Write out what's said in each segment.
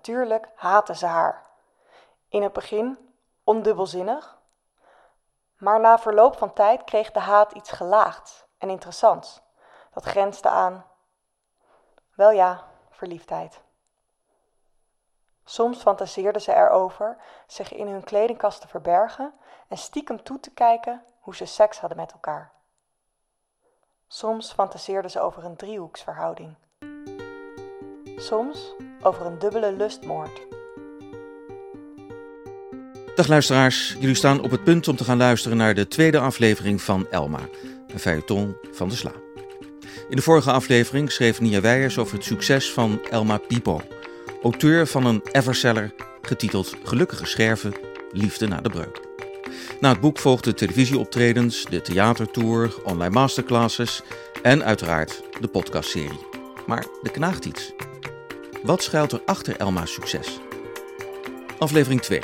Natuurlijk haatte ze haar. In het begin ondubbelzinnig, maar na verloop van tijd kreeg de haat iets gelaagds en interessants. Dat grensde aan, wel ja, verliefdheid. Soms fantaseerden ze erover zich in hun kledingkast te verbergen en stiekem toe te kijken hoe ze seks hadden met elkaar. Soms fantaseerden ze over een driehoeksverhouding. Soms over een dubbele lustmoord. Dag luisteraars, jullie staan op het punt om te gaan luisteren naar de tweede aflevering van Elma, een feuilleton van de Sla. In de vorige aflevering schreef Nia Weijers over het succes van Elma Pipo, auteur van een everseller getiteld Gelukkige Scherven, Liefde na de Breuk. Na het boek volgden televisieoptredens, de theatertour, online masterclasses en uiteraard de podcastserie. Maar er knaagt iets. Wat schuilt er achter Elma's succes? Aflevering 2.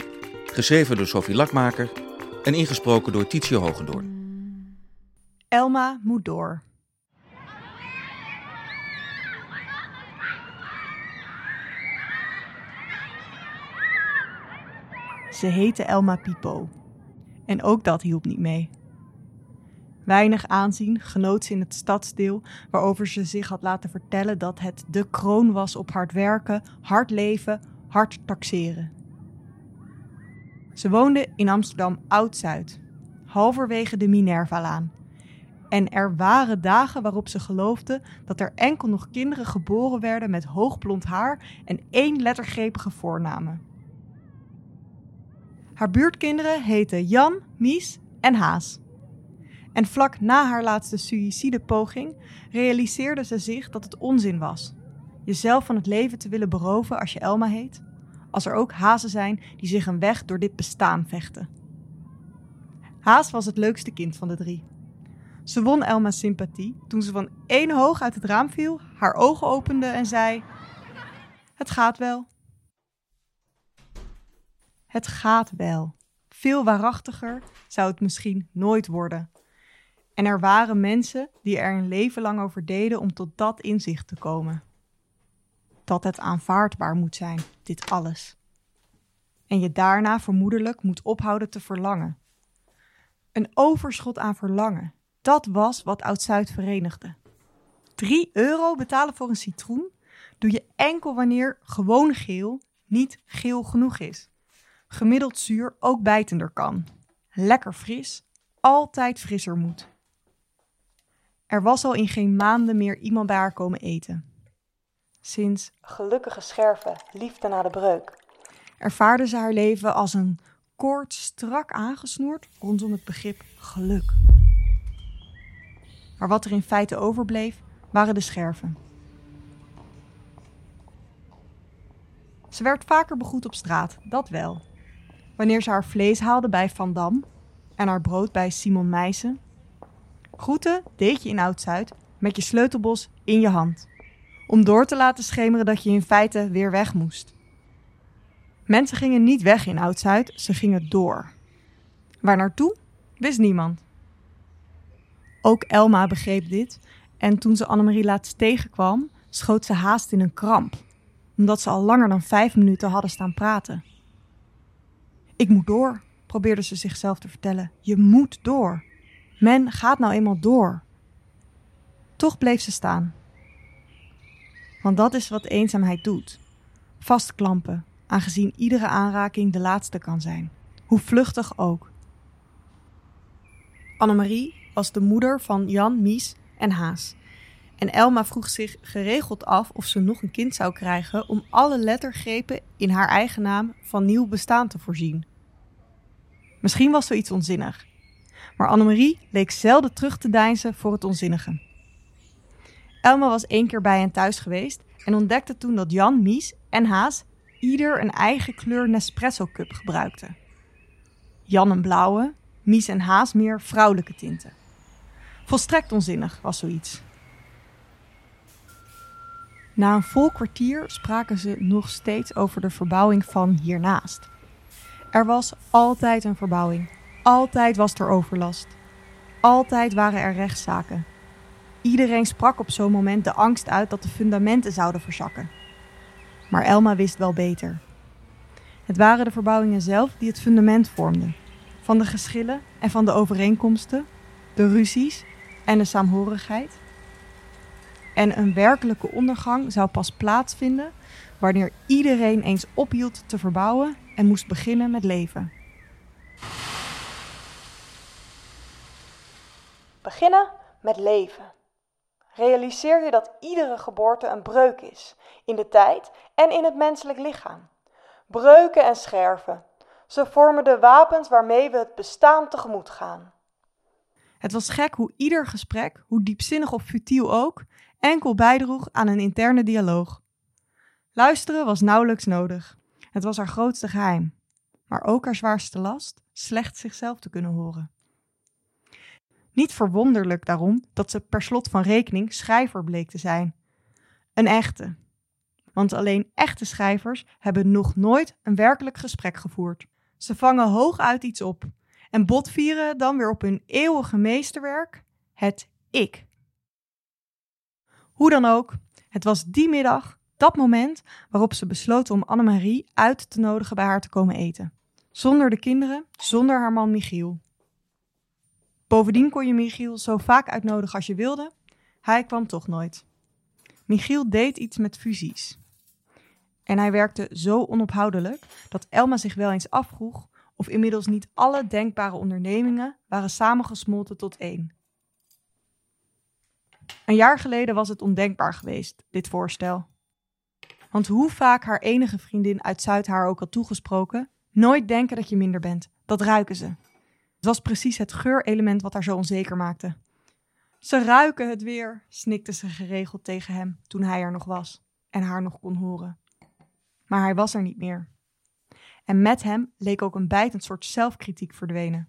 Geschreven door Sophie Lakmaker en ingesproken door Tietje Hogendoorn. Elma moet door. Ze heette Elma Pipo. En ook dat hielp niet mee. Weinig aanzien genoot ze in het stadsdeel, waarover ze zich had laten vertellen dat het de kroon was op hard werken, hard leven, hard taxeren. Ze woonde in Amsterdam Oud-Zuid, halverwege de Minervalaan. En er waren dagen waarop ze geloofde dat er enkel nog kinderen geboren werden met hoogblond haar en één lettergrepige voornamen. Haar buurtkinderen heten Jan, Mies en Haas. En vlak na haar laatste suïcidepoging realiseerde ze zich dat het onzin was. Jezelf van het leven te willen beroven als je Elma heet, als er ook hazen zijn die zich een weg door dit bestaan vechten. Haas was het leukste kind van de drie. Ze won Elma's sympathie toen ze van één hoog uit het raam viel, haar ogen opende en zei: Het gaat wel. Het gaat wel. Veel waarachtiger zou het misschien nooit worden. En er waren mensen die er een leven lang over deden om tot dat inzicht te komen. Dat het aanvaardbaar moet zijn, dit alles. En je daarna vermoedelijk moet ophouden te verlangen. Een overschot aan verlangen, dat was wat Oud-Zuid verenigde. 3 euro betalen voor een citroen doe je enkel wanneer gewoon geel niet geel genoeg is. Gemiddeld zuur ook bijtender kan. Lekker fris, altijd frisser moet. Er was al in geen maanden meer iemand bij haar komen eten. Sinds gelukkige scherven, liefde na de breuk, ervaarde ze haar leven als een koord strak aangesnoerd rondom het begrip geluk. Maar wat er in feite overbleef, waren de scherven. Ze werd vaker begroet op straat, dat wel. Wanneer ze haar vlees haalde bij Van Dam en haar brood bij Simon Meijsen, Groeten deed je in Oud-Zuid met je sleutelbos in je hand. Om door te laten schemeren dat je in feite weer weg moest. Mensen gingen niet weg in Oud-Zuid, ze gingen door. Waar naartoe, wist niemand. Ook Elma begreep dit en toen ze Annemarie laatst tegenkwam, schoot ze haast in een kramp, omdat ze al langer dan vijf minuten hadden staan praten. Ik moet door, probeerde ze zichzelf te vertellen. Je moet door. Men gaat nou eenmaal door. Toch bleef ze staan. Want dat is wat eenzaamheid doet. Vastklampen, aangezien iedere aanraking de laatste kan zijn. Hoe vluchtig ook. Annemarie was de moeder van Jan, Mies en Haas. En Elma vroeg zich geregeld af of ze nog een kind zou krijgen om alle lettergrepen in haar eigen naam van nieuw bestaan te voorzien. Misschien was zoiets onzinnig, maar Annemarie leek zelden terug te deinzen voor het onzinnige. Elma was één keer bij hen thuis geweest en ontdekte toen dat Jan, Mies en Haas ieder een eigen kleur Nespresso cup gebruikten. Jan een blauwe, Mies en Haas meer vrouwelijke tinten. Volstrekt onzinnig was zoiets. Na een vol kwartier spraken ze nog steeds over de verbouwing van hiernaast. Er was altijd een verbouwing. Altijd was er overlast. Altijd waren er rechtszaken. Iedereen sprak op zo'n moment de angst uit dat de fundamenten zouden verzakken. Maar Elma wist wel beter. Het waren de verbouwingen zelf die het fundament vormden. Van de geschillen en van de overeenkomsten, de ruzies en de saamhorigheid. En een werkelijke ondergang zou pas plaatsvinden wanneer iedereen eens ophield te verbouwen en moest beginnen met leven. Beginnen met leven. Realiseer je dat iedere geboorte een breuk is, in de tijd en in het menselijk lichaam. Breuken en scherven. Ze vormen de wapens waarmee we het bestaan tegemoet gaan. Het was gek hoe ieder gesprek, hoe diepzinnig of futiel ook, enkel bijdroeg aan een interne dialoog. Luisteren was nauwelijks nodig. Het was haar grootste geheim, maar ook haar zwaarste last, slecht zichzelf te kunnen horen. Niet verwonderlijk daarom dat ze per slot van rekening schrijver bleek te zijn. Een echte. Want alleen echte schrijvers hebben nog nooit een werkelijk gesprek gevoerd. Ze vangen hooguit iets op en botvieren dan weer op hun eeuwige meesterwerk, het ik. Hoe dan ook, het was die middag, dat moment, waarop ze besloten om Annemarie uit te nodigen bij haar te komen eten. Zonder de kinderen, zonder haar man Michiel. Bovendien kon je Michiel zo vaak uitnodigen als je wilde, hij kwam toch nooit. Michiel deed iets met fusies. En hij werkte zo onophoudelijk dat Elma zich wel eens afvroeg of inmiddels niet alle denkbare ondernemingen waren samengesmolten tot één. Een jaar geleden was het ondenkbaar geweest, dit voorstel. Want hoe vaak haar enige vriendin uit Zuid haar ook had toegesproken, nooit denken dat je minder bent, dat ruiken ze. Het was precies het geurelement wat haar zo onzeker maakte. Ze ruiken het weer, snikte ze geregeld tegen hem toen hij er nog was en haar nog kon horen. Maar hij was er niet meer. En met hem leek ook een bijtend soort zelfkritiek verdwenen.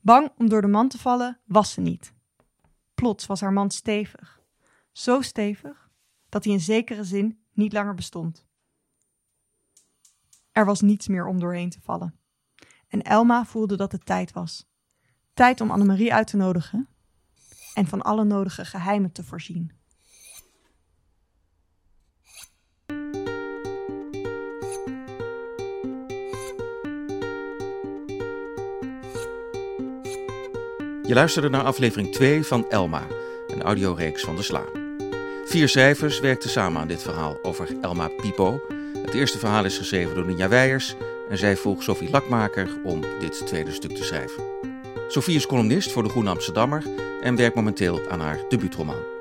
Bang om door de man te vallen was ze niet. Plots was haar man stevig. Zo stevig dat hij in zekere zin niet langer bestond. Er was niets meer om doorheen te vallen. En Elma voelde dat het tijd was. Tijd om Annemarie uit te nodigen en van alle nodige geheimen te voorzien. Je luisterde naar aflevering 2 van Elma, een audioreeks van de Sla. Vier schrijvers werkten samen aan dit verhaal over Elma Pipo. Het eerste verhaal is geschreven door Ninja Weijers en zij volgt Sophie Lakmaker om dit tweede stuk te schrijven. Sophie is columnist voor de Groene Amsterdammer en werkt momenteel aan haar debuutroman.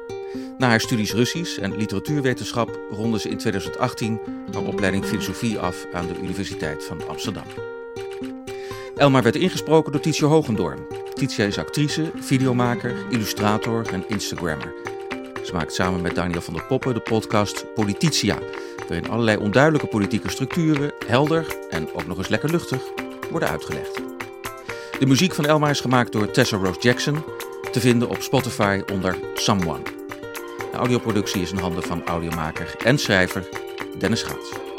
Na haar studies Russisch en literatuurwetenschap ronde ze in 2018 haar opleiding filosofie af aan de Universiteit van Amsterdam. Elma werd ingesproken door Tietje Hogendoorn. Titia is actrice, videomaker, illustrator en Instagrammer. Ze maakt samen met Daniel van der Poppen de podcast Polititia, waarin allerlei onduidelijke politieke structuren helder en ook nog eens lekker luchtig worden uitgelegd. De muziek van Elma is gemaakt door Tessa Rose Jackson, te vinden op Spotify onder Someone. De audioproductie is in handen van audiomaker en schrijver Dennis Gaats.